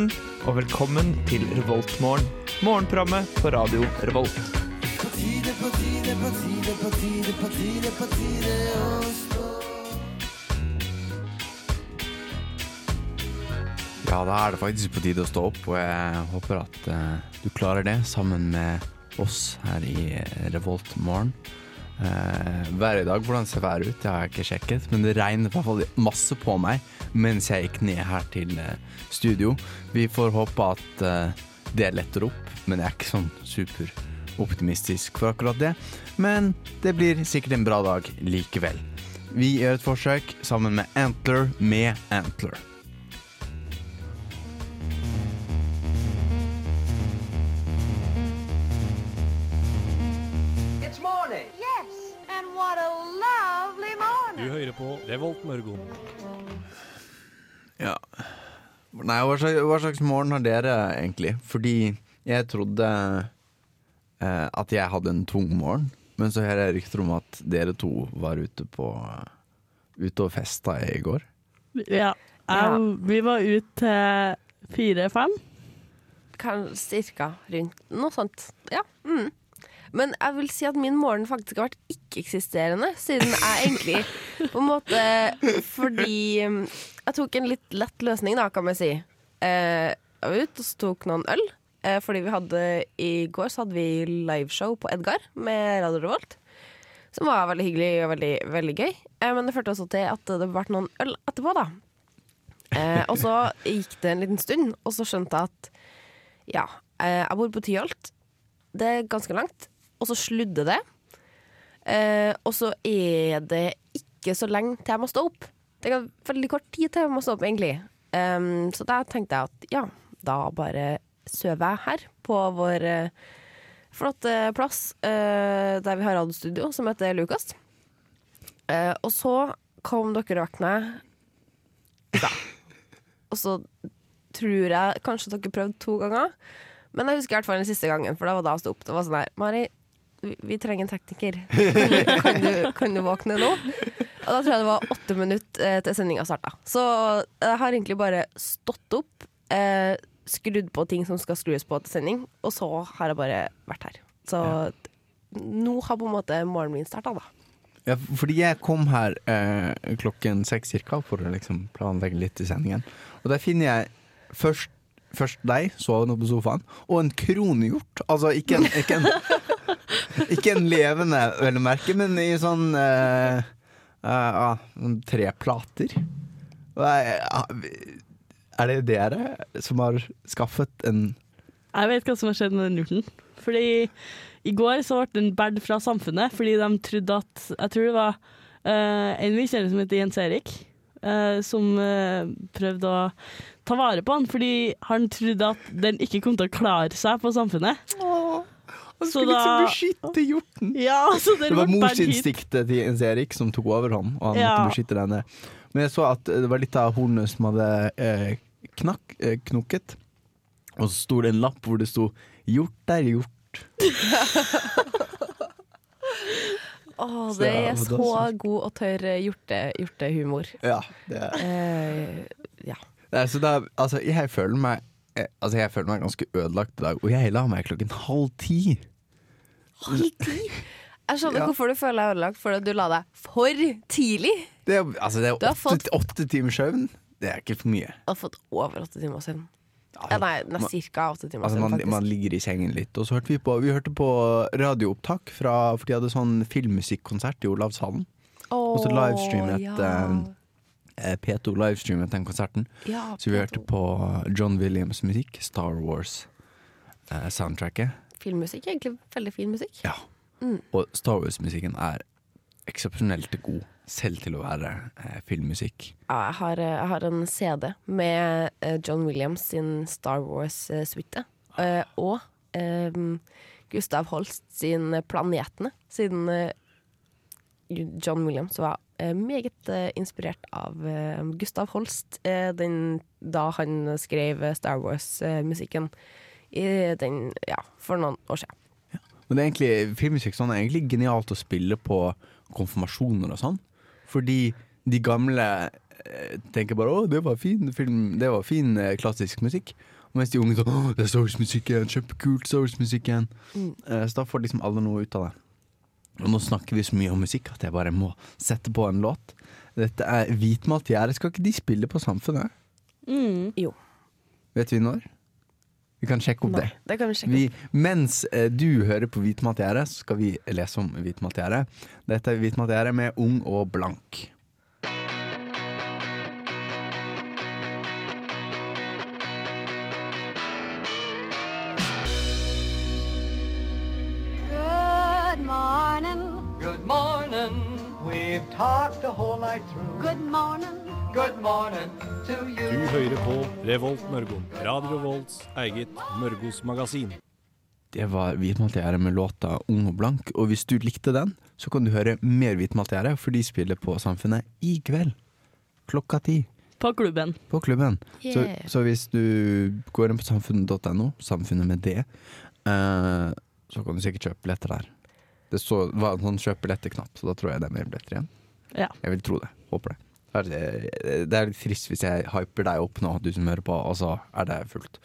morgen, og velkommen til Revoltmorgen. Morgenprogrammet på radio Revolt. Ja, da er det faktisk på tide å stå opp, og jeg håper at uh, du klarer det sammen med oss her i Revolt morgen. Uh, været i dag, hvordan ser været ut? Det har jeg ikke sjekket, men det regner i hvert fall masse på meg mens jeg gikk ned her til uh, studio. Vi får håpe at uh, det letter opp, men jeg er ikke sånn superoptimistisk for akkurat det. Men det blir sikkert en bra dag likevel. Vi gjør et forsøk sammen med Antler med Antler. What a lovely morning. Du hører på Revolt Mørgon. Ja. Nei, hva slags, hva slags morgen har dere egentlig? Fordi jeg trodde eh, at jeg hadde en tung morgen, men så hører jeg rykter om at dere to var ute på Ute og festa i går. Ja. Ja. Vi var ute til fire-fem. Kan, cirka rundt noe sånt. Ja. Mm. Men jeg vil si at min morgen faktisk har vært ikke-eksisterende, siden jeg egentlig på en måte Fordi um, jeg tok en litt lett løsning, da, kan man si. Eh, jeg var ute og tok noen øl. Eh, fordi vi hadde i går så hadde vi liveshow på Edgar med Radio Revolt. Som var veldig hyggelig og veldig, veldig gøy. Eh, men det førte også til at det ble noen øl etterpå, da. Og så gikk det en liten stund, og så skjønte jeg at ja, jeg bor på Tyholt. Det er ganske langt. Og så sludder det. Eh, og så er det ikke så lenge til jeg må stå opp. Det er veldig kort tid til jeg må stå opp, egentlig. Um, så da tenkte jeg at ja, da bare sover jeg her på vår uh, flotte plass uh, der vi har radiostudio, som heter Lukas. Uh, og så kom dere og vekket meg. Da. Og så tror jeg kanskje dere prøvde to ganger. Men jeg husker i hvert fall den siste gangen, for da var da jeg sto opp. Det var sånn her Mari, vi, trenger en tekniker. Kan du, kan, du, våkne nå? Og da tror jeg det var åtte minutter eh, til sendinga starta. Så jeg har egentlig bare stått opp, eh, skrudd på ting som skal skrues på til sending, og så har jeg bare vært her. Så nå har på en måte morgenen min starta, da. Ja, fordi jeg kom her eh, klokken seks cirka for å liksom planlegge litt i sendingen. Og der finner jeg først, først deg sovende på sofaen, og en kronhjort. Altså ikke en, ikke en, ikke en levende, vel å merke, men i sånn uh, uh, sånn tre plater. Ah, er det dere som har skaffet en Jeg vet hva som har skjedd med den hjorten. Fordi i går så ble den båret fra Samfunnet fordi de trodde at Jeg tror det var eh, en vi kjenner som heter Jens Erik, Uh, som uh, prøvde å ta vare på han fordi han trodde at den ikke kom til å klare seg på Samfunnet. Han Så skulle liksom beskytte hjorten! Ja, så det, Det var morsinstinktet til Jens Erik som tok overhånd, og han Ja. måtte beskytte denne. Men jeg så at det var litt av hornet som hadde eh, knakk, eh, knukket. Og så sto det en lapp hvor det sto 'Hjort er hjort'. Å, oh, det er så god og tørr hjorte, hjortehumor. Ja, det er. Eh, ja. Nei, så da, altså, jeg føler meg eh, Altså, jeg føler meg ganske ødelagt i dag, og jeg la meg klokken halv ti. Halv ti? Jeg skjønner Ja. hvorfor du føler deg ødelagt, for du la deg for tidlig. Det er, altså, det Du er åtte, åtte timer søvn. Det er ikke for mye. Jeg har fått over åtte timer søvn. Altså, Ja, nei, nei cirka åtte timer Altså, søvn, man, man ligger i sengen litt. Og så hørte vi på Vi hørte på radioopptak fra For de hadde sånn filmmusikkonsert i Olavshallen. Oh, og så livestreamet, ja. Eh, P2 livestreamet den konserten. ja, Så vi hørte på John Williams musikk, Star Wars-soundtracket. Filmmusikk er egentlig veldig fin musikk. ja. Mm. Og Star Wars-musikken er eksepsjonelt god, selv til å være eh, filmmusikk. Ja, jeg har, jeg har en CD med eh, John Williams sin Star Wars-suite. eh, og eh, Gustav Holst sin Planetene, siden eh, John Williams var eh, meget eh, inspirert av eh, Gustav Holst eh, den, da han skrev eh, Star Wars-musikken ja, for noen år siden. Men det er egentlig, filmmusikk sånn er egentlig genialt å spille på konfirmasjoner og sånn. Fordi de gamle eh, tenker bare 'Å, det var fin film, det var fin eh, klassisk musikk'. Mens de unge sånn 'Å, det er Star Wars-musikken, kjempekult Star Wars-musikken'. Mm. Så da får liksom alle noe ut av det. Og nå snakker vi så mye om musikk at jeg bare må sette på en låt. Dette er Hvitmalt gjerde. Skal ikke de spille på Samfunnet? Mm. Jo. Vet vi når? Vi kan sjekke opp det. Nei, det kan vi sjekke. Vi, mens eh, du hører på Hvitmalt gjerde, så skal vi lese om Hvitmalt gjerde. Dette er Hvitmalt gjerde med Ung og blank. Hører på Revolt Mørgon. Radio Volts eget Mørgos magasin. Det var Hvitmalt gjerde med låta Ung og blank. Og hvis du likte den, så kan du høre mer Hvitmalt gjerde, for de spiller på Samfunnet i kveld. Klokka ti. På klubben. På klubben. Så, så hvis du går inn på samfunnet.no, samfunnet med det, eh, så kan du sikkert kjøpe billetter der. Det så, var en sånn kjøp billetter-knapp, så da tror jeg det er mer billetter igjen. Ja. Jeg vil tro det. Håper det. Det er, litt trist hvis jeg hyper deg opp nå, du som hører på, og så er det fullt.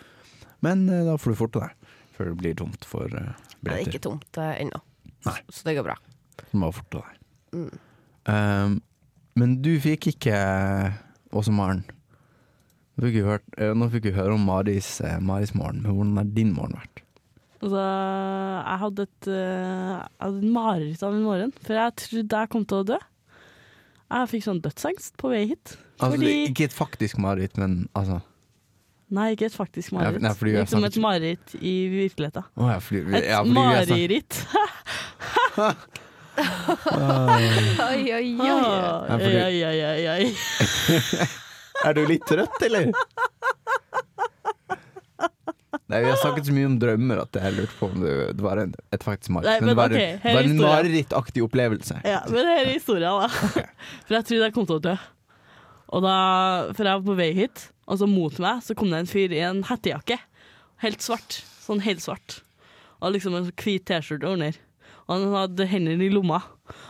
Men eh, da får du forte deg, før det blir tomt for billetter. Det er ikke tomt eh, ennå, så det går bra. Du må forte deg. Mm. Um, men du fikk ikke Åse Maren. Nå fikk hørt- eh, Nå fikk vi høre om Maris, eh, Maris morgen, men hvordan har din morgen vært? Altså, jeg hadde et, eh, jeg hadde mareritt av en morgen, for jeg trodde jeg kom til å dø. Jeg fikk sånn dødsangst på vei hit. Altså, Fordi- Ikke et faktisk mareritt, men altså Nei, ikke et faktisk Ja, mareritt. nei, Ikke som et mareritt i virkeligheten. Oh, ja, fordi, Et ja, mareritt. Oi, oi, oi. Ah, Ja, fordi- Oi, oi, oi, oi. Er du litt trøtt, eller? Nei, Vi har snakket så mye om drømmer at jeg lurte på om det, det var en, et faktisk mareritt. Men, men det var, okay, er var en marerittaktig opplevelse. Ja, men her er historien, da. For jeg trodde jeg kom til å dø. Og da, for jeg var på vei hit, og så mot meg så kom det en fyr i en hettejakke. Helt svart. Sånn helt svart. Og liksom en hvit T-skjorte under. Og han hadde hendene i lomma.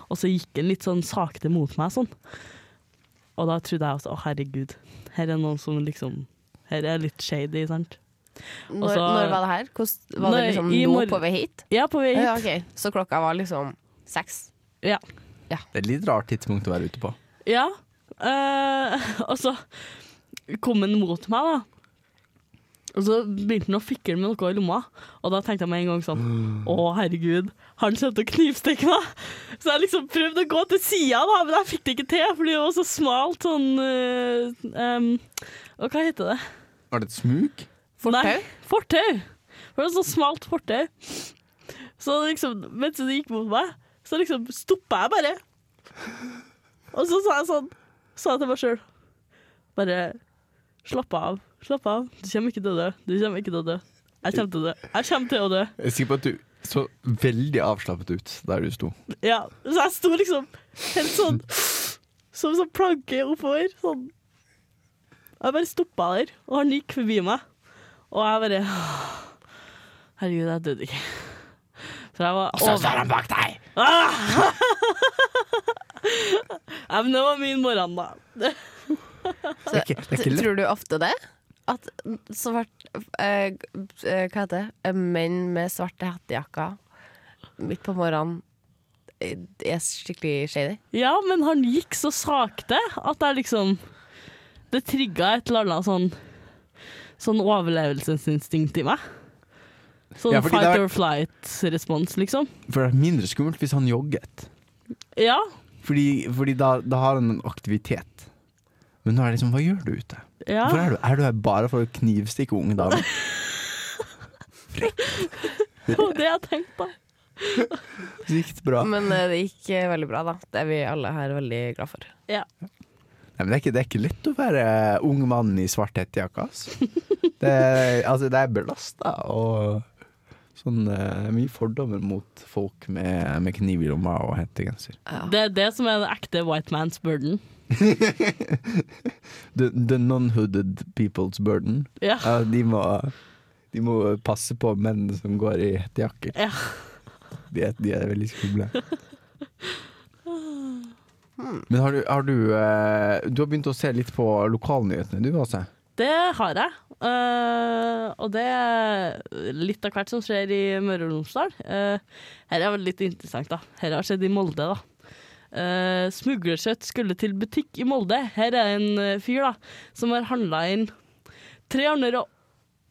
Og så gikk han litt sånn sakte mot meg sånn. Og da trodde jeg også å herregud, her er noen som liksom Her er litt shady, sant. Når, så- når var det her? Hvordan, var det liksom nå på vei hit? Ja, på vei hit. Ja, okay. Så klokka var liksom seks? Ja. Det er et litt rart tidspunkt å være ute på. Ja. eh, og så kom han mot meg, da. Og så begynte han å fikle med noe i lomma, og da tenkte jeg med en gang sånn Å, herregud, han kommer til å knivstikke meg. Så jeg liksom prøvde å gå til sida, da, men jeg fikk det ikke til, fordi det var så smalt sånn uh, um, Og hva heter det? Var det et smug? Fortau? Fortau. Det var så smalt fortau. Så liksom, mens det gikk mot meg, så liksom stoppa jeg bare. Og så sa jeg sånn, sa jeg til meg sjøl Bare slapp av, slapp av. Du kommer ikke til å dø. Du kommer ikke til å dø. Jeg kommer til å dø. Jeg kommer til å dø. Jeg er sikker på at du så veldig avslappet ut der du sto. Ja, Så jeg sto liksom helt sånn som sånn planke oppover. Sånn. Jeg bare stoppa der, og han gikk forbi meg. Og jeg bare Herregud, jeg døde ikke. For jeg var over... han bak deg! Ja, men det var min morgen, da. Så, tror du ofte det? At svart eh, eh, Hva heter det? Eh, Menn med svarte hettejakker midt på morgenen eh, er skikkelig shady? Ja, men han gikk så sakte at jeg liksom Det trigga et eller annet sånn Sånn overlevelsesinstinkt i meg. Sånn Ja, fight var... or flight-respons, liksom. For det er mindre skummelt hvis han jogget. Ja. Fordi, fordi da, da har han en aktivitet. Men nå er det liksom, hva gjør du ute? ja. Hvor er du, er du her bare for å knivstikke unge damer? Det var det jeg tenkte på. gikk bra. Men det gikk veldig bra, da. Det er vi alle her veldig glad for. Ja. Nei, men det, er ikke, det er ikke lett å være ung mann i svart hettejakke. Altså. Det, altså, det er belasta og sånn uh, mye fordommer mot folk med, med kniv i lomma og hettegenser. Det er det som er den ekte white man's burden. The, the non-hooded people's burden. Ja. Ja, de, må, de må passe på menn som går i hettejakker. Ja. De, de er veldig skumle. Men har du, har du eh, Du har begynt å se litt på lokalnyhetene, du Åse? Det har jeg. Uh, og det er litt av hvert som skjer i Møre og Romsdal. Uh, her er vel litt interessant, da. Her har skjedd i Molde, da. Uh, smuglerkjøtt skulle til butikk i Molde. Her er en fyr da som har handla inn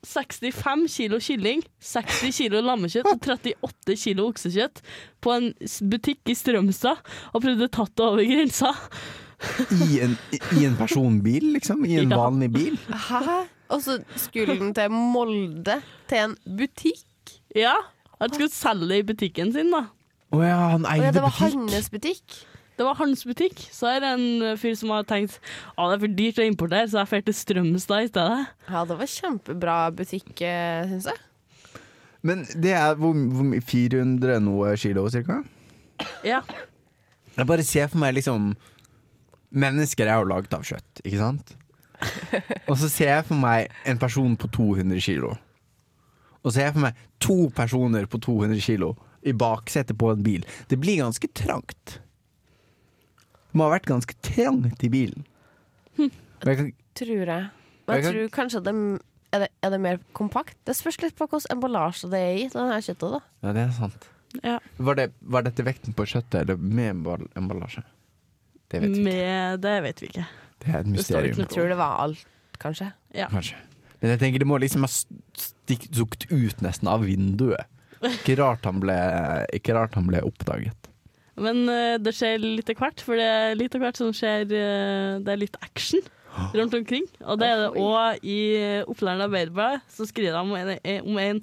365 kilo kylling, 60 kilo lammekjøtt og 38 kilo oksekjøtt på en butikk i Strømstad, og prøvde tatt det over grensa. I en, I en personbil, liksom? I en Ja. vanlig bil? Hæ? Og så skulle den til Molde, til en butikk. Ja, han skulle selge det i butikken sin, da. Å ja, han eide ja, det var butikk. hans butikk. Det var hans butikk. Så er det en fyr som har tenkt at det er for dyrt å importere, så jeg drar til Strømstad i stedet. Ja, det var kjempebra butikk, syns jeg. Men det er hvor, hvor 400 noe kilo, cirka? Ja. Jeg bare ser for meg liksom Mennesker er jo laget av kjøtt, ikke sant? Og så ser jeg for meg en person på 200 kilo. Og så ser jeg for meg to personer på 200 kilo i baksetet på en bil. Det blir ganske trangt. Må ha vært ganske trangt i bilen. Kan, Tror jeg. Men Jeg jeg kan- tror kanskje det er, det er det mer kompakt. Det spørs litt på hvilken emballasje det er i. denne kjøttet da ja, det er sant. Ja. Var, det, var dette vekten på kjøttet eller med emballasje? Det vet vi ikke. Med Det vet vi ikke. Det er et mysterium. Jeg tror det var alt, kanskje. Ja. Kanskje. Men jeg tenker det må liksom ha stukket ut nesten av vinduet. Ikke rart han ble, ikke rart han ble oppdaget. Men uh, det skjer litt av hvert, for det er litt av hvert som skjer uh, Det er litt action rundt omkring. Og det er det òg i Oppland Arbeiderblad. Så skriver de om en, om en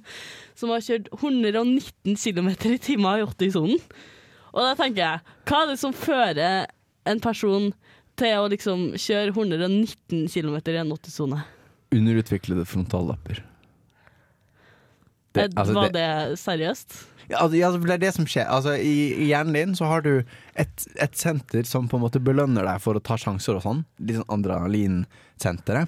som har kjørt 119 km i timen i 80-sonen. Og da tenker jeg, hva er det som fører en person til å liksom kjøre 119 km i en 80-sone? Underutviklede frontallapper. Det, Eh, altså, Var det, seriøst? ja, altså, det er det som skjer. Altså, i, I hjernen din så har du et, et senter som på en måte belønner deg for å ta sjanser og sånn. Litt sånn adrenalinsenteret.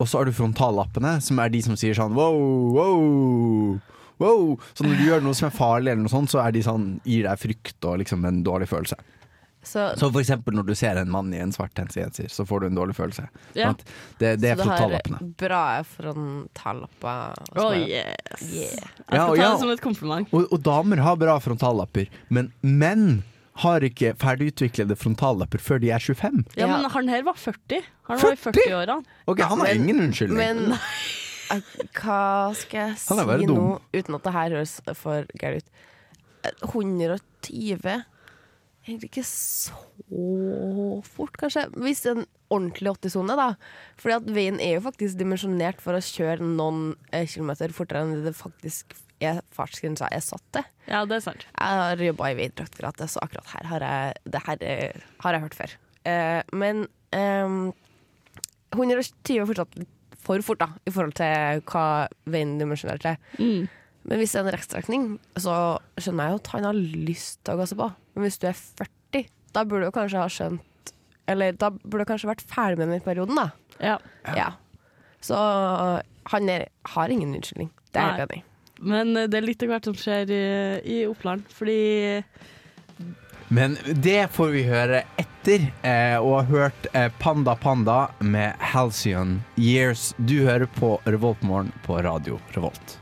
Og så har du frontallappene, som er de som sier sånn wow, wow, wow. Så når du gjør noe som er farlig, eller noe sånt, så er de sånn, gir deg frykt og liksom en dårlig følelse. Så, Så for eksempel når du ser en mann i en svart genser, så får du en dårlig følelse. Ja. Det, det er så du har frontallappene. bra frontallapper. Oh, yes. Yeah. Jeg Ja, skal ta ja. det som et kompliment. Og, og damer har bra frontallapper, men menn har ikke ferdigutviklede frontallapper før de er 25. Ja, men han her var 40. Han var i 40? 40-årene. Ok, han har ingen unnskyldning. Men eh, hva skal jeg si nå, uten at det her høres for gærent ut? Eh, 120 Egentlig ikke så fort, kanskje. Hvis er en ordentlig 80-sone, da. Fordi at veien er jo faktisk dimensjonert for å kjøre noen eh, kilometer fortere enn det faktisk er fartsgrensa er satt til. Ja, det er sant. Jeg har jobba i Veidirektoratet, så akkurat her har jeg, det her eh, har jeg hørt før. Eh, men eh, 120 er fortsatt litt for fort, da, i forhold til hva veien dimensjonerer til. Mm. Men hvis det er en rekkstrekning, så skjønner jeg jo at han har lyst til å gasse på. Men hvis du er 40, da burde du kanskje ha skjønt Eller da burde du kanskje vært ferdig med den perioden, da. Ja. Ja. Så han er, har ingen unnskyldning. Det er jeg enig i. Men eh, det er litt av hvert som skjer i, i Oppland, fordi Men det får vi høre etter eh, å ha hørt eh, Panda Panda med Halcyon Years. Du hører på Revoltmorgen på Radio Revolt.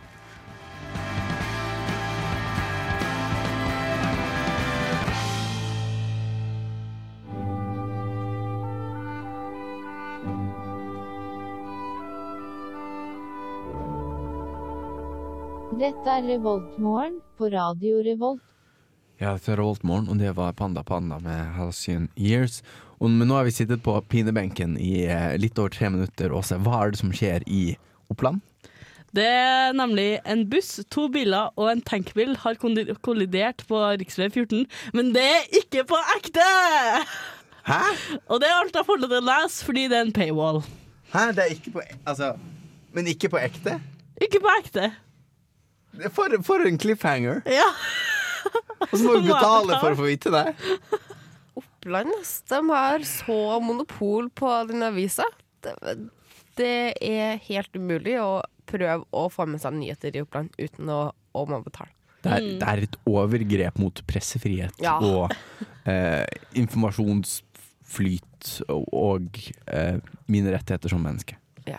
Dette er Revoltmorgen på Radio Revolt. Ja, dette er Revoltmorgen, og det var Panda Panda med Halcyon Years. Og, men nå har vi sittet på pinebenken i eh, litt over tre minutter. Åse, hva er det som skjer i Oppland? det er nemlig en buss, to biler og en tankbil har kollidert på rv. 14, men det er ikke på ekte! Hæ? Og det er alt jeg får lov til å lese, fordi det er en paywall. Hæ? Det er ikke på Altså Men ikke på ekte? Ikke på ekte. For, for en cliffhanger! Ja. Og så må du betale for å få vite det. Oppland, de har så monopol på den avisa. Det, det er helt umulig å prøve å få med seg nyheter i Oppland uten å, å må betale. Det er, Mm. det er et overgrep mot pressefrihet Ja. og eh, informasjonsflyt og, og eh, mine rettigheter som menneske. Ja.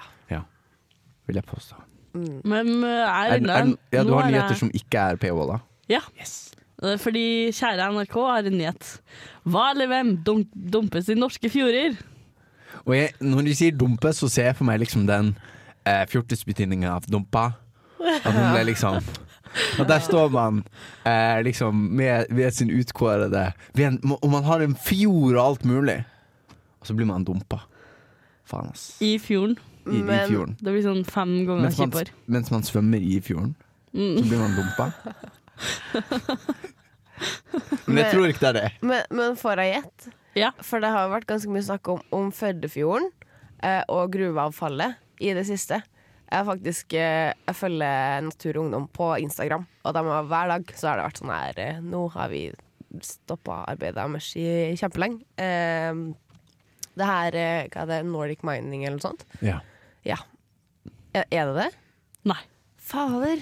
Vil jeg påstå. Mm. Men uh, Er, er, ja, du nå har er nyheter jeg- som ikke er paywall, da? Ja. Yes. Eh, Fordi kjære NRK har en nyhet. Hva eller hvem dum dumpes i norske fjorder? Og jeg, når de sier dumpe, så ser jeg for meg liksom den eh, fjortisbetydninga av dumpa. At hun ble liksom Og der står man eh, liksom med, ved sin utkårede ved en, Og man har en fjord og alt mulig, og så blir man dumpa. Faen, ass. I, I fjorden. I Men- fjorden. Det blir sånn fem ganger Mens man, kjipere. mens man svømmer i fjorden, så Mm. blir man dumpa. Men jeg tror ikke det er det. Men, men får jeg gjette? Ja. For det har jo vært ganske mye snakk om, om Førdefjorden eh, og gruveavfallet i det siste. Jeg, faktisk, eh, jeg følger Natur og Ungdom på Instagram, og de har, hver dag så har det vært sånn her eh, Nå har vi stoppa arbeidet deres i kjempelenge. Eh, det her eh, Hva er det? Nordic Mining eller noe sånt? Ja. Er, er det det? Nei. Fader.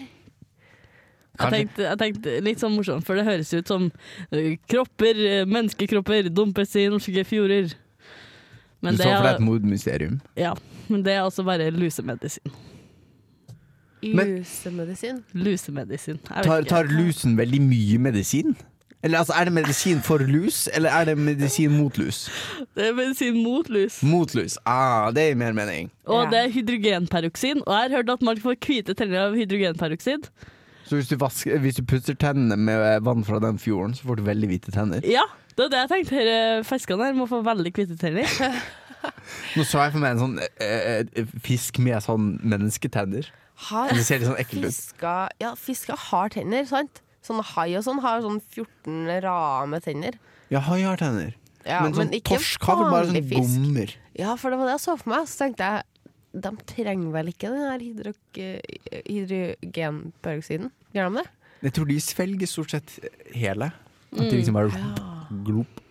Jeg tenkte, jeg tenkte litt sånn morsomt, for det høres ut som eh, kropper, eh, menneskekropper, dumpes i norske fjorder. Men Du det, så for deg et mordmysterium. ja, men det er altså bare lusemedisin. Lusemedisin. Lusemedisin. Tar, tar lusen veldig mye medisin? Eller altså, Er det medisin for lus, eller er det medisin mot lus? Det er medisin mot lus. Mot lus. Ah, det gir mer mening. Og Ja. det er hydrogenperoksin. Og jeg har hørt at man får hvite tenner av hydrogenperoksid. Så hvis du, vasker, hvis du pusser tennene med vann fra den fjorden, så får du veldig hvite tenner. Ja, det er det jeg tenkte. Her, fiskene her må få veldig hvite tenner. Nå så jeg for meg en sånn eh, eh, fisk med sånn mennesketenner. Har Det ser litt sånn ekkelt ut. fisker Ja, fisker har tenner, sant? Sånn hai og sånn har sånn 14 rame tenner. Ja, hai har tenner. Ja, men sånn men torsk har vel bare sånn gommer. Ja, for det var det jeg så for meg. Så tenkte jeg de trenger vel ikke den her hydro hydrogenperoksiden? Gjør de det? Jeg tror de svelger stort sett hele. At de liksom bare glop.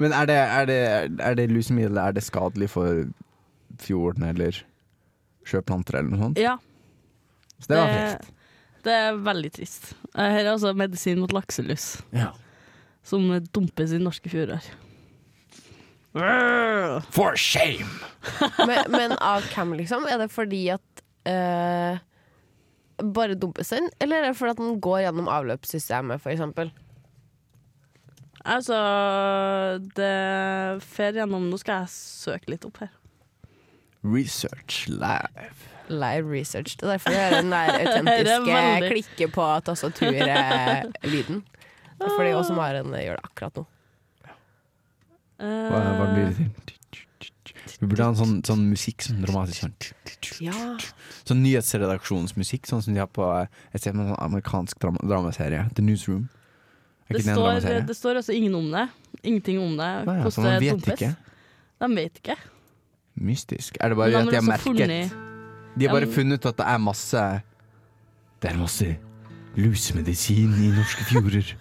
Men er det, er det, er det lusemiddel Er det skadelig for fjorden eller sjøplanter eller noe sånt? Ja, Så det var frekt. Det er veldig trist. Eh, Her er altså medisin mot lakselus, Ja. som dumpes i norske fjorder. For shame! Men, men av hvem, liksom? Er det fordi at eh, Bare dumpes den, eller er det fordi at den går gjennom avløpssystemet, eksempel? Altså, det fer gjennom Nå skal jeg søke litt opp her. Research live. Live research. Det er derfor jeg hører den der er autentiske klikke på tastaturlyden. Det er fordi oss Maren gjør det akkurat nå. Hva, hva blir det til? Vi burde ha en sånn, sånn musikk, sånn dramatisk sånn Ja. Sånn nyhetsredaksjonsmusikk, sånn som de har på Jeg ser på en sånn amerikansk drama, dramaserie, The Newsroom. Det står, det står altså ingen om det. Ingenting om det. Nei, ja, så man vet ikke. De vet ikke. Mystisk. Er det bare de at de har merket funnet- De har bare funnet ut at det er masse Det er masse lusemedisin i norske fjorder.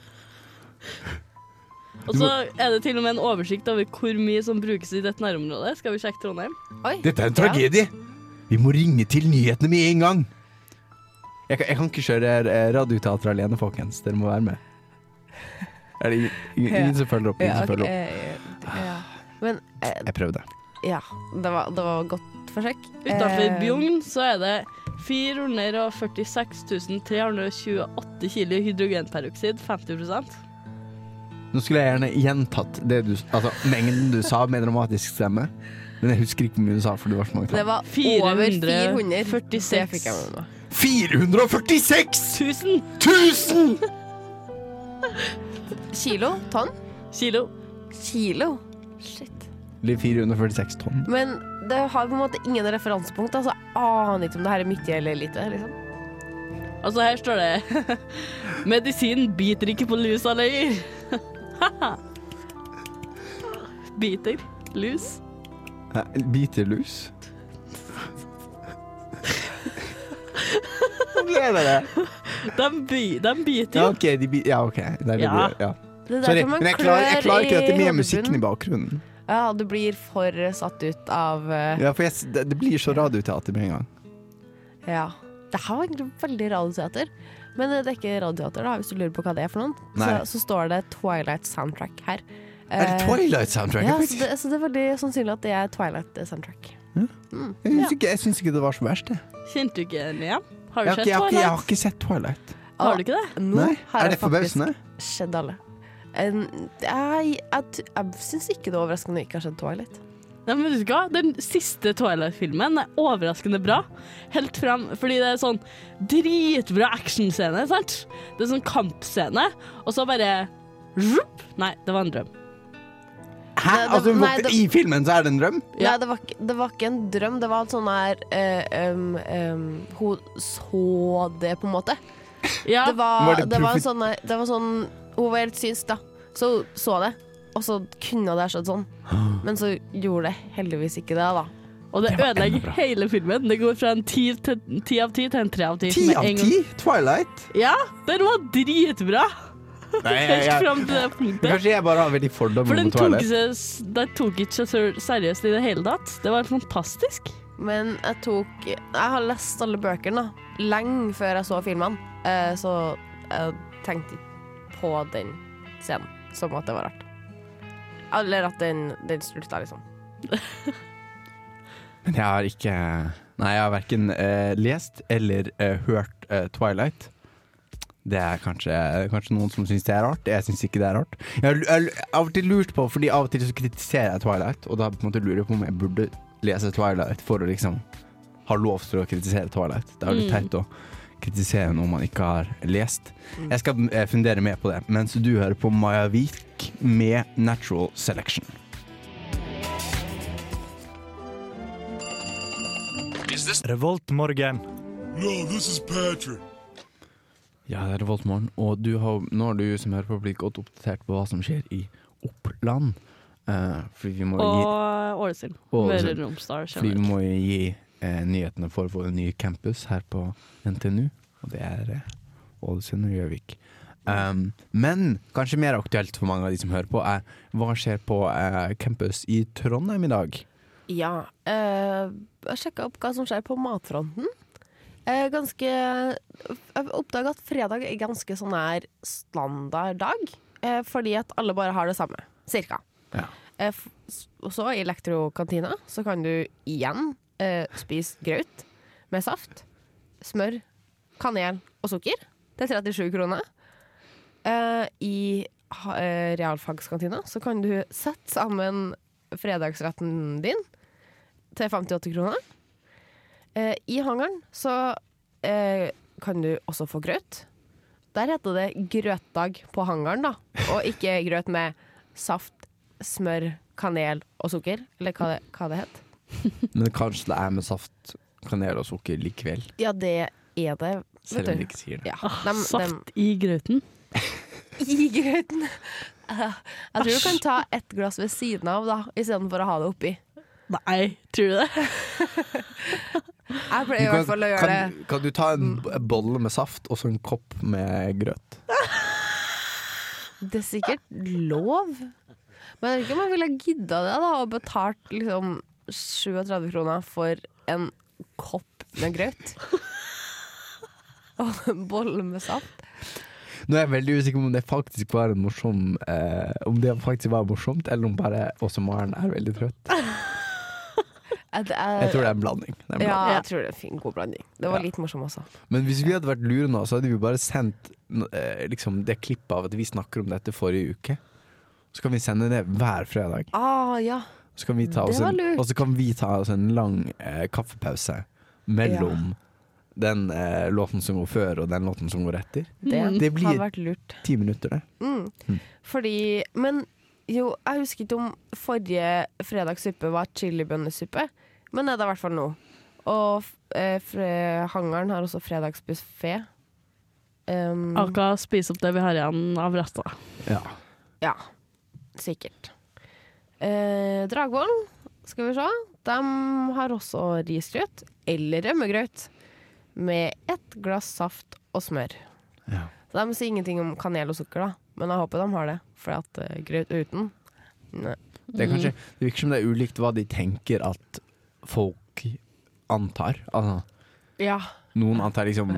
Og så er det til og med en oversikt over hvor mye som brukes i dette nærområdet. Skal vi sjekke Trondheim? Oi. Dette er en tragedie! Vi må ringe til nyhetene med en gang! Jeg kan, jeg kan ikke kjøre eh, radioteater alene, folkens. Dere må være med. Er det ingen, ingen, ingen som følger opp? Ingen Ja, som følger opp. ja. Men eh, Jeg prøvde. ja, det var, det var godt forsøk. Utenfor Eh, Bjugn så er det 446 328 kilo hydrogenperoksid, 50 Nå skulle jeg gjerne gjentatt det du, altså, mengden du sa med dramatisk stemme, men jeg husker ikke hvor mye du sa, for det var så mange Det var over 446. Det fikk jeg med meg. 446 1000 000! Kilo? Tonn? kilo. Kilo? Shit. Eller 446 tonn. Men det har på en måte ingen referansepunkt. Altså, jeg aner ikke om det her er mye eller lite. Liksom. Altså, her står det Medisin biter ikke på lusa lenger. Biter lus. Hæ, Biter lus? Ler det? De, by, de biter Ja, jo. OK. De bi ja, ok. Det er det Ja. ja. Det er Sorry, men jeg klarer, jeg klarer ikke dette med musikken i bakgrunnen. Ja, du blir for satt ut av eh, Ja, for jeg, s- det, det blir så radioteater med en gang. Ja. Det her var egentlig veldig radioteater. Men det er ikke radioteater, da, hvis du lurer på hva det er for noen. Så, Nei. så står det Twilight Soundtrack her. Er det Eh, Twilight soundtrack? Ja, så det, så det er veldig sannsynlig at det er Twilight Soundtrack. Mm, Jeg syns ikke, jeg syns ikke det var så verst, det. Kjente du ikke den igjen? Har Jeg du har, ikke, sett jeg, har ikke, jeg har Twilight? ikke sett Twilight. Har du ikke det? Nå Nei, har Er jeg det forbausende? faktisk sett alle. En, jeg jeg, jeg syns ikke det er overraskende Det ikke har sett Twilight. Nei, men vet du hva? Den siste Twilight-filmen er overraskende bra. Helt frem, fordi det er sånn dritbra actionscene, sant? Det er sånn kampscene, og så bare Rup! Nei, det var en drøm. Hæ? Nei, det- altså, nei, det- I filmen så er det en drøm? Ja. Nei, det var, det var ikke en drøm. Det var en sånn her uh, um, um, Hun så det, på en måte. Ja, Det var, Var det det var en sånn Det var sånn Hun var helt synsk, da. Så hun så det. Og så kunne det ha skjedd sånn. Men så gjorde det heldigvis ikke det, da. og det Det ødelegger hele filmen. Det går fra en ti, til, ti av ti til en tre av ti. Ti av ti? Twilight? Ja, den var dritbra! Nei, jeg, jeg, jeg, kanskje jeg bare har veldig For fordommer den mot tok, Twilight. seg- den tok ikke seg så seriøst i det hele tatt. Det var fantastisk. Men jeg tok Jeg har lest alle bøkene lenge før jeg så filmene, eh, så jeg tenkte ikke på den scenen som at det var rart. Eller at den, den slutta, liksom. Men jeg har ikke Nei, jeg har verken eh, lest eller eh, hørt eh, Twilight. Det er kanskje, kanskje noen som syns det er rart. Jeg syns ikke det er rart. Jeg har av og til lurt på, fordi av og til så kritiserer jeg Twilight, og da på en måte lurer jeg på om jeg burde lese Twilight for å liksom ha lov til å kritisere Twilight. Det er jo litt Mm. teit å kritisere noe man ikke har lest. Jeg skal eh, fundere mer på det, mens du hører på Maja Vik med Natural Selection. Revoltmorgen. Ja, det er Revoltmorgen, og du har, nå har du som hører på blitt godt oppdatert på hva som skjer i Oppland. Uh, fordi vi må Og Ålesund. Møre og Romsdal fordi vi må gi eh, nyhetene for vår nye campus her på NTNU, og det er eh, Ålesund og Gjøvik. Um, men kanskje mer aktuelt for mange av de som hører på, er hva skjer på eh, campus i Trondheim i dag? Ja. Eh, jeg sjekka opp hva som skjer på matfronten. Eh, ganske Jeg oppdaga at fredag er ganske sånn her standard dag. Eh, fordi at alle bare har det samme. Cirka. Ja. Eh, og så i elektrokantina så kan du igjen eh, spise graut med saft, smør, kanel og sukker til 37 kroner. Eh, I eh, realfagskantina så kan du sette sammen fredagsretten din til 58 kroner. Eh, I hangaren så eh, kan du også få grøt. Der heter det grøtdag på hangaren, da, og ikke grøt med saft, smør, kanel og sukker, eller hva det, hva det het. Men kanskje det er med saft, kanel og sukker likevel, Ja, det er det. selv om de ikke sier det. Ja, dem- dem- Saft i grøten. I grøten. Jeg tror du kan ta ett glass ved siden av, da, istedenfor å ha det oppi. Nei, tror du det? Jeg pleier i hvert fall å gjøre kan, det. Mm. kan du ta en bolle med saft og så en kopp med grøt? Det er sikkert lov. Men jeg vet ikke om jeg ville gidda det da og betalt liksom 37 kroner for en kopp med grøt. Og en bolle med saft. Nå er jeg veldig usikker om det faktisk var en morsom eh, Om det faktisk var morsomt, eller om bare også Maren er veldig trøtt. Jeg, tror det er en blanding. Er en Ja, blanding. jeg tror det er en fin, god blanding. Det var Ja. litt morsom også. Men hvis vi hadde vært lure nå, så hadde vi bare sendt eh, liksom det klippet av at vi snakker om dette forrige uke. Så kan vi sende det hver fredag. Ah, ja. Så kan vi ta oss en, og så kan vi ta oss en lang eh, kaffepause mellom den eh, låten som går før og den låten som går etter. Det, Mm. Det blir- vært lurt. Ti minutter, det. Mm. Mm. Fordi Men jo, jeg husker ikke om forrige fredagssuppe var chilibønnesuppe, men det er det i hvert fall nå. Og eh, hangaren har også fredagsbuffé. Um, Aka spise opp det vi har igjen av resta. Ja. Ja, sikkert. Eh, Dragvoll, skal vi se. De har også risgrøt, eller rømmegrøt, med ett glass saft og smør. ja. Så de sier ingenting om kanel og sukker, da. Men jeg håper de har det, for at uh, grøt uten Nei. Det, er kanskje, det virker som det er ulikt hva de tenker at folk antar. Altså, Ja, Noen antar liksom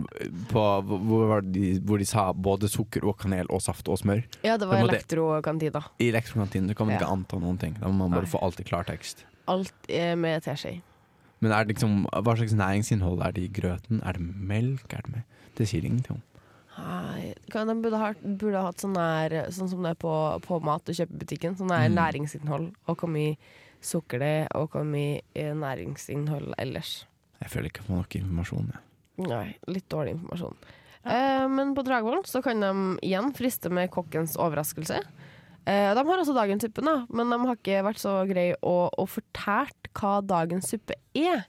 på, hvor, var de, hvor de sa både sukker og kanel og saft og smør. Ja, det var elektrokantina. I elektrokantinen kan man Ja. ikke anta noen ting. Da må man bare Nei. få alt i klartekst. Alt er med teskje. Men er det liksom, hva slags næringsinnhold er det i grøten? Er det melk? Er det? Det sier ingenting om. Nei, De burde ha, burde hatt sånn der, sånn som det er på, på mat du kjøper i butikken. Sånn der Mm. næringsinnhold. Og hvor mye sukker det og hvor mye eh, næringsinnhold ellers. Jeg føler ikke jeg får nok informasjon. Jeg. Nei, litt dårlig informasjon. Eh, men på Dragvoll så kan de igjen friste med kokkens overraskelse. Eh, de har også dagens suppe, da, men de har ikke vært så greie å, å fortalt hva dagens suppe er.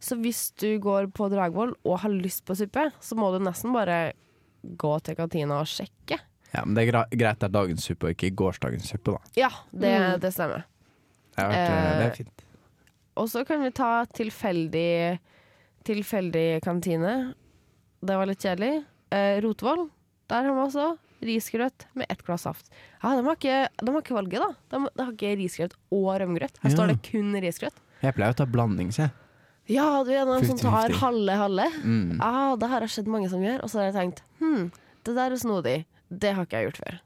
Så hvis du går på Dragvoll og har lyst på suppe, så må du nesten bare gå til kantina og sjekke. Ja, men det er greit det er dagens suppe og ikke gårsdagens suppe, da. Ja, det, Mm. det stemmer. Det, vært, eh, det Eh, er fint. Og så kan vi ta tilfeldig, tilfeldig kantine. Det var litt kjedelig. Eh, Rotvoll, der har vi også risgrøt med ett glass saft. Ja, de har ikke, de har ikke valget, da. De, de har ikke risgrøt og rømmegrøt. Her Ja. står det kun risgrøt. Jeg pleier å ta blanding, jeg. Ja, du er en av dem som tar halve-halve. Mm. Ah, det har skjedd mange som gjør. Og så har jeg tenkt hm, det der er snodig. Det har ikke jeg gjort før.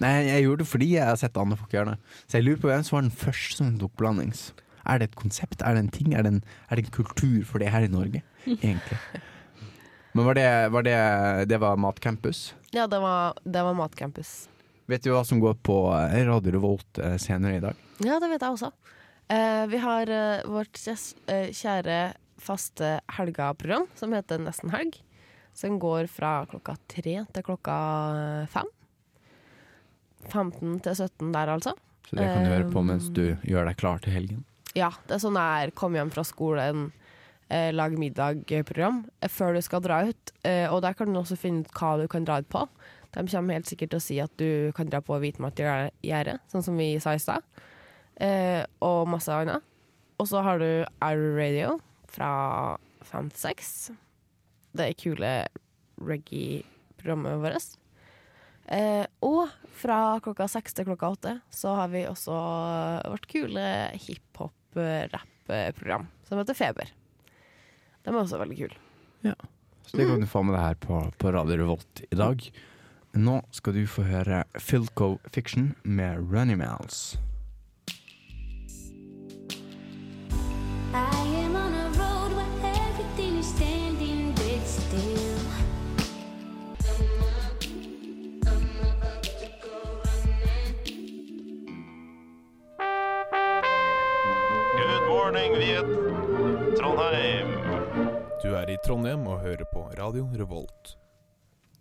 Nei, jeg gjorde det fordi jeg har sett andre folk gjøre det. Så jeg lurer på hvem som var den første som tok blandings. Er det et konsept? Er det en ting? Er det en, er det en kultur for det her i Norge? Egentlig. Men var det, var det, det var Matcampus? Ja, det var, det var Matcampus. Vet du hva som går på eh, Radio Revolt eh, senere i dag? Ja, det vet jeg også. Eh, vi har eh, vårt kjære faste helgeprogram som heter Nesten helg. Som går fra klokka tre til klokka fem. 15 til 17 der, altså. Så det kan du høre på mens du gjør deg klar til helgen. Ja, det er sånn der kom hjem fra skolen, eh, lag middag-program eh, før du skal dra ut. Eh, og der kan du også finne ut hva du kan dra ut på. De kommer helt sikkert til å si at du kan dra på hvitmatgjerde, sånn som vi sa i stad. Eh, og masse annet. Og så har du Iron Radio fra fem til seks. Det er kule reggae-programmet vårt. Eh, og fra klokka seks til klokka åtte så har vi også vårt kule hiphop-rapp-program som heter Feber. Den var også veldig kul. Ja. Så det kan du få med deg her på, på Radio Revolt i dag. Nå skal du få høre Philco Fiction med Runny Mouse. På Radio Revolt.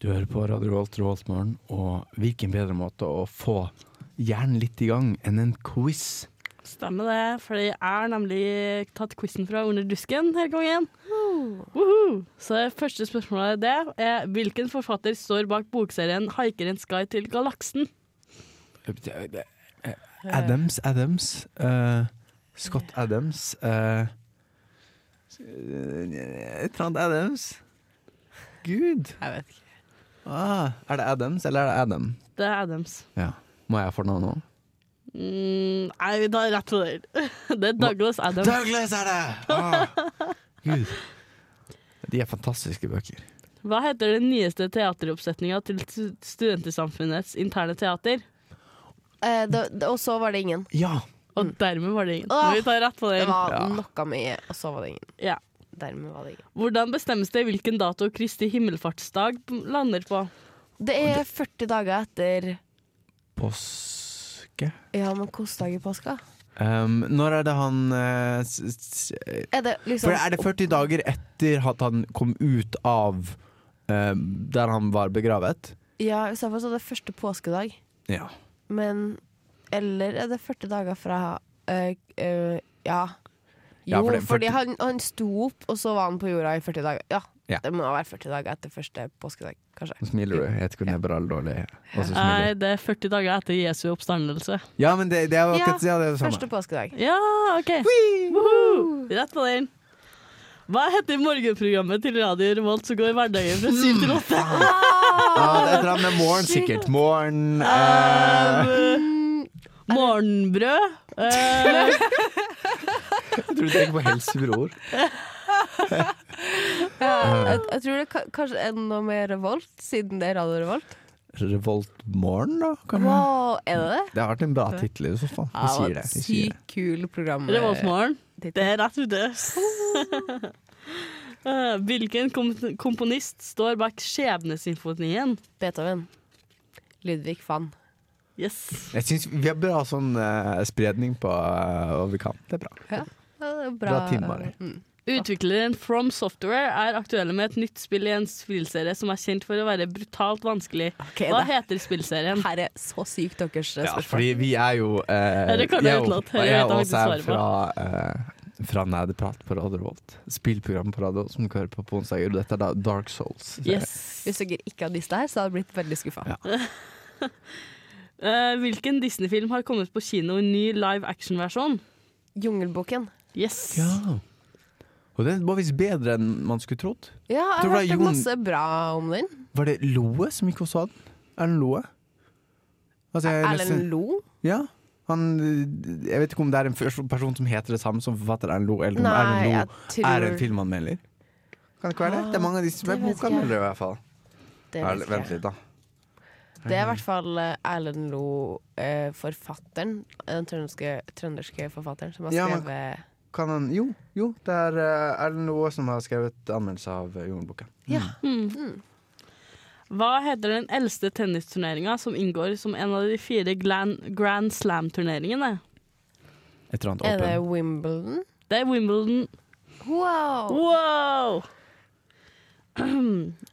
Du hører på Radio Revolt Revoltmorgen, og hvilken bedre måte å få hjernen litt i gang enn en quiz? Stemmer det, for jeg har nemlig tatt quizen fra Under dusken denne gangen. Woohoo! Så det første spørsmålet det er hvilken forfatter står bak bokserien 'Haikerens guide til galaksen'? Adams, Adams Uh, Scott Adams Uh, Et Adams. Gud. Jeg vet ikke. Ah, er det Adams, eller er det Adam? Det er Adams. Ja. Må jeg fornavne noe? Mm, nei, vi tar rett på det. Det er Douglas Adams. Douglas er det! Ah, Gud. De er fantastiske bøker. Hva heter den nyeste teateroppsetninga til Studentersamfunnets interne teater? Eh, det, det, og så var det ingen. Ja! Og dermed var det ingen. Åh, vi tar rett på Det Det var Ja. noe mye, og så var det ingen. Ja. Dermed var det ikke. Hvordan bestemmes det hvilken dato Kristi himmelfartsdag lander på? Det er 40 dager etter Påske? Ja, men hvilken dag i påska? Um, når er det han s- Er det liksom For er det 40 dager etter at han kom ut av uh, der han var begravet? Ja, i så fall så er det første påskedag. Ja. Men Eller er det 40 dager fra uh, Ja. Ja, Jo, for det- fordi han, han sto opp, og så var han på jorda i 40 dager. Ja, Ja. Det må være 40 dager etter første påskedag, kanskje. Nå smiler du. Jeg vet ikke om det er bra eller dårlig. Nei, det er 40 dager etter Jesu oppstandelse. Ja, men det, det er jo akkurat ja, det er det Første samme. påskedag. Ja, OK. Rett på den. Hva heter morgenprogrammet til Radio Revolt som går i hverdagen fra 7 til 8? Ah, det er et eller annet med morgen, sikkert. Morgen eh, Morgenbrød. Eh, Jeg tror du tenker på Helsebror. Ja, jeg, jeg tror det ka- kanskje er noe med Revolt, siden det er Radio Revolt. morgen da? Kan Wow, er det det? Det har vært en bra tittel i så fall. Vi sier det. Vi sier det. Sykt kul program. Revoltmorgen. Det er rett ute. Eh, Hvilken kom komponist står bak Skjebnesymfonien? Beethoven. Ludvig van. Yes. Jeg syns vi har bra sånn eh, spredning på eh, hva vi kan. Det er bra. Ja, er bra. Bra team, Mari. Mm. Utvikleren From Software er aktuelle med et nytt spill i en spillserie som er kjent for å være brutalt vanskelig. Okay, Hva da. heter spillserien? her er så sykt deres Ja, spørsmål. fordi vi er jo eh, det kan jeg jeg og- utenat. Jeg Jeg vet og jeg oss faktisk er også fra, eh, fra Nerdeprat på Radio Volt. Spillprogram på radio som du kan på på onsdager. Dette er da Dark Souls. Yes. Hvis dere ikke hadde visst det her, så hadde jeg blitt veldig skuffa. Ja. Eh, hvilken Disney-film har kommet på kino i ny live action-versjon? Jungelboken. Yes. Ja. Og den var visst bedre enn man skulle trodd. Ja, jeg hørte Jon- masse bra om den. Var det Loe som gikk og sa den? Erlend Loe? Altså, Erlend Lo? Ja. Han, jeg vet ikke om det er en person som heter det samme som forfatter Erlend Loe, eller om Erlend jeg tror... er en filmanmelder. Kan det ikke være det? Det er mange av de som er jeg. bokanmeldere, i hvert fall. Vet Vent litt, da. Det er i hvert fall eh, Erlend Lo, eh, forfatteren. Den trønderske, trønderske forfatteren som har Ja, men- skrevet Kan han Jo, jo det er uh, Erlend Loe som har skrevet anmeldelse av uh, Jungelboken. Ja. Mm. Mm. Hva heter den eldste tennisturneringa som inngår som en av de fire Grand, Grand Slam-turneringene? Et eller annet Er det. Wimbledon? Det er Wimbledon. Wow! Wow!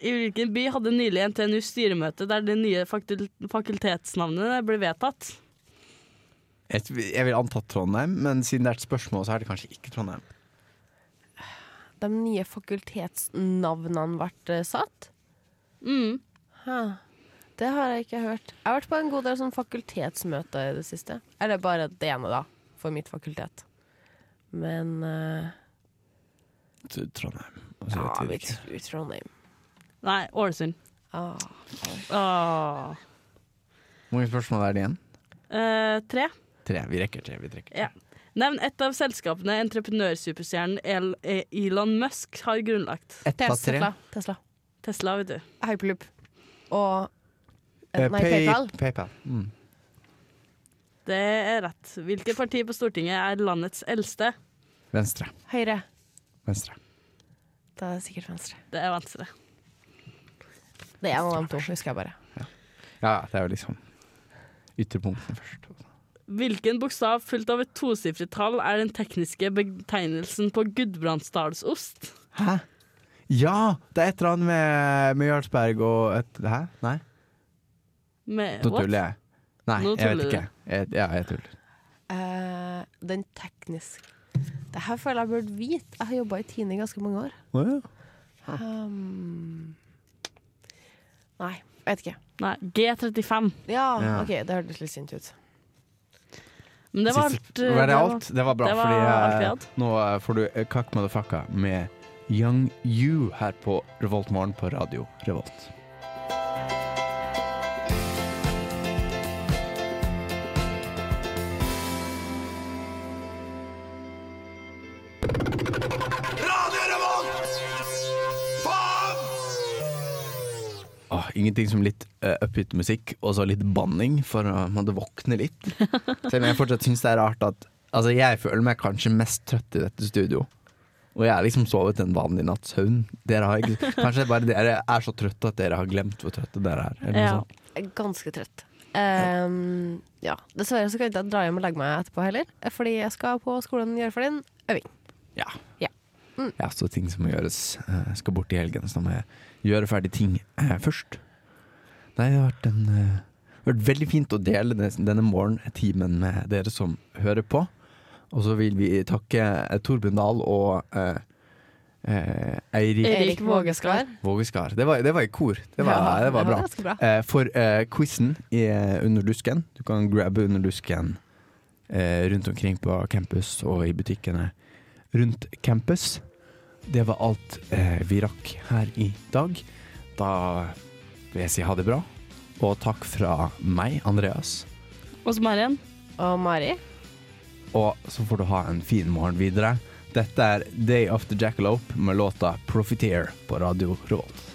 I hvilken by hadde nylig NTNU styremøte der det nye fakul fakultetsnavnet ble vedtatt? Jeg, jeg vil anta Trondheim, men siden det er et spørsmål, så er det kanskje ikke Trondheim. De nye fakultetsnavnene ble eh, satt? Mm. Ha. Det har jeg ikke hørt. Jeg har vært på en god del sånn fakultetsmøter i det siste. Eller bare det ene, da, for mitt fakultet. Men uh, Trondheim. Altså, ja, vi tror Trondheim. Nei, Ålesund. Ah. Åh. Hvor mange spørsmål er det igjen? Uh, tre. Tre. Vi rekker tre. Vi rekker. Ja. Nevn ett av selskapene entreprenørsuperstjernen eh, Elon Musk har grunnlagt. Ett av tre. Tesla. Tesla. Tesla, vet du. Hyperloop. Og Eh, eh, Nei, Pay- PayPal. PayPal. Mm. Det er rett. Hvilket parti på Stortinget er landets eldste? Venstre. Høyre. Venstre. Da er det sikkert venstre. Det er Venstre. Det er en av de to, husker jeg bare. Ja, det er jo liksom ytterpunktene først. Hvilken bokstav fulgt av et tosifret tall er den tekniske betegnelsen på Gudbrandsdalsost? Hæ? Ja! Det er et eller annet med, med Jarlsberg og et Hæ? Nei? Med Nå what? tuller jeg. Nei, Nå jeg vet ikke. Jeg, ja, jeg tuller. Uh, den tekniske Det her føler jeg burde vite. Jeg har jobba i Tine i ganske mange år. Oh, ja. Um, nei, vet ikke. Nei, G35. Ja, Ja. OK, det hørtes litt sint ut. Men det var alt. Var det alt? Det var bra, det var fordi alt vi hadde. nå eh, får du eh, Kakk Motherfucka med Young You her på Revolt Morgen på Radio Revolt. Ingenting som litt uh, upbeat musikk og så litt banning for å måtte våkne litt. Selv om jeg fortsatt syns det er rart at Altså, jeg føler meg kanskje mest trøtt i dette studio. Og jeg har liksom sovet en vanlig natts søvn. Har Kanskje bare dere er så trøtte at dere har glemt hvor trøtte dere er. Ja. sånt. Ganske trøtt. Um, ja. Dessverre så kan jeg ikke dra hjem og legge meg etterpå heller, fordi jeg skal på skolen gjøre for din øving. Ja. Ja. Mm. ja, så ting som må gjøres. Eh, Jeg skal bort i helgen, så da må jeg gjøre ferdig ting eh, først. Nei, det har vært, en, det har vært veldig fint å dele denne morgentimen med dere som hører på. Og så vil vi takke eh, Torbjørn Dahl og eh, eh, Eirik Erik Vågeskar. Vågeskar. Det var, det var i kor. Det var, Ja, det var bra. ganske bra. Eh, for eh, quizen i Under dusken. Du kan grabbe Under dusken eh, rundt omkring på campus og i butikkene rundt campus. Det var alt vi rakk her i dag. Da vil jeg si ha det bra. Og takk fra meg, Andreas. Og Marien Og Mari. Og så får du ha en fin morgen videre. Dette er Day After Jackalope med låta 'Profiteer' på Radio Revolt.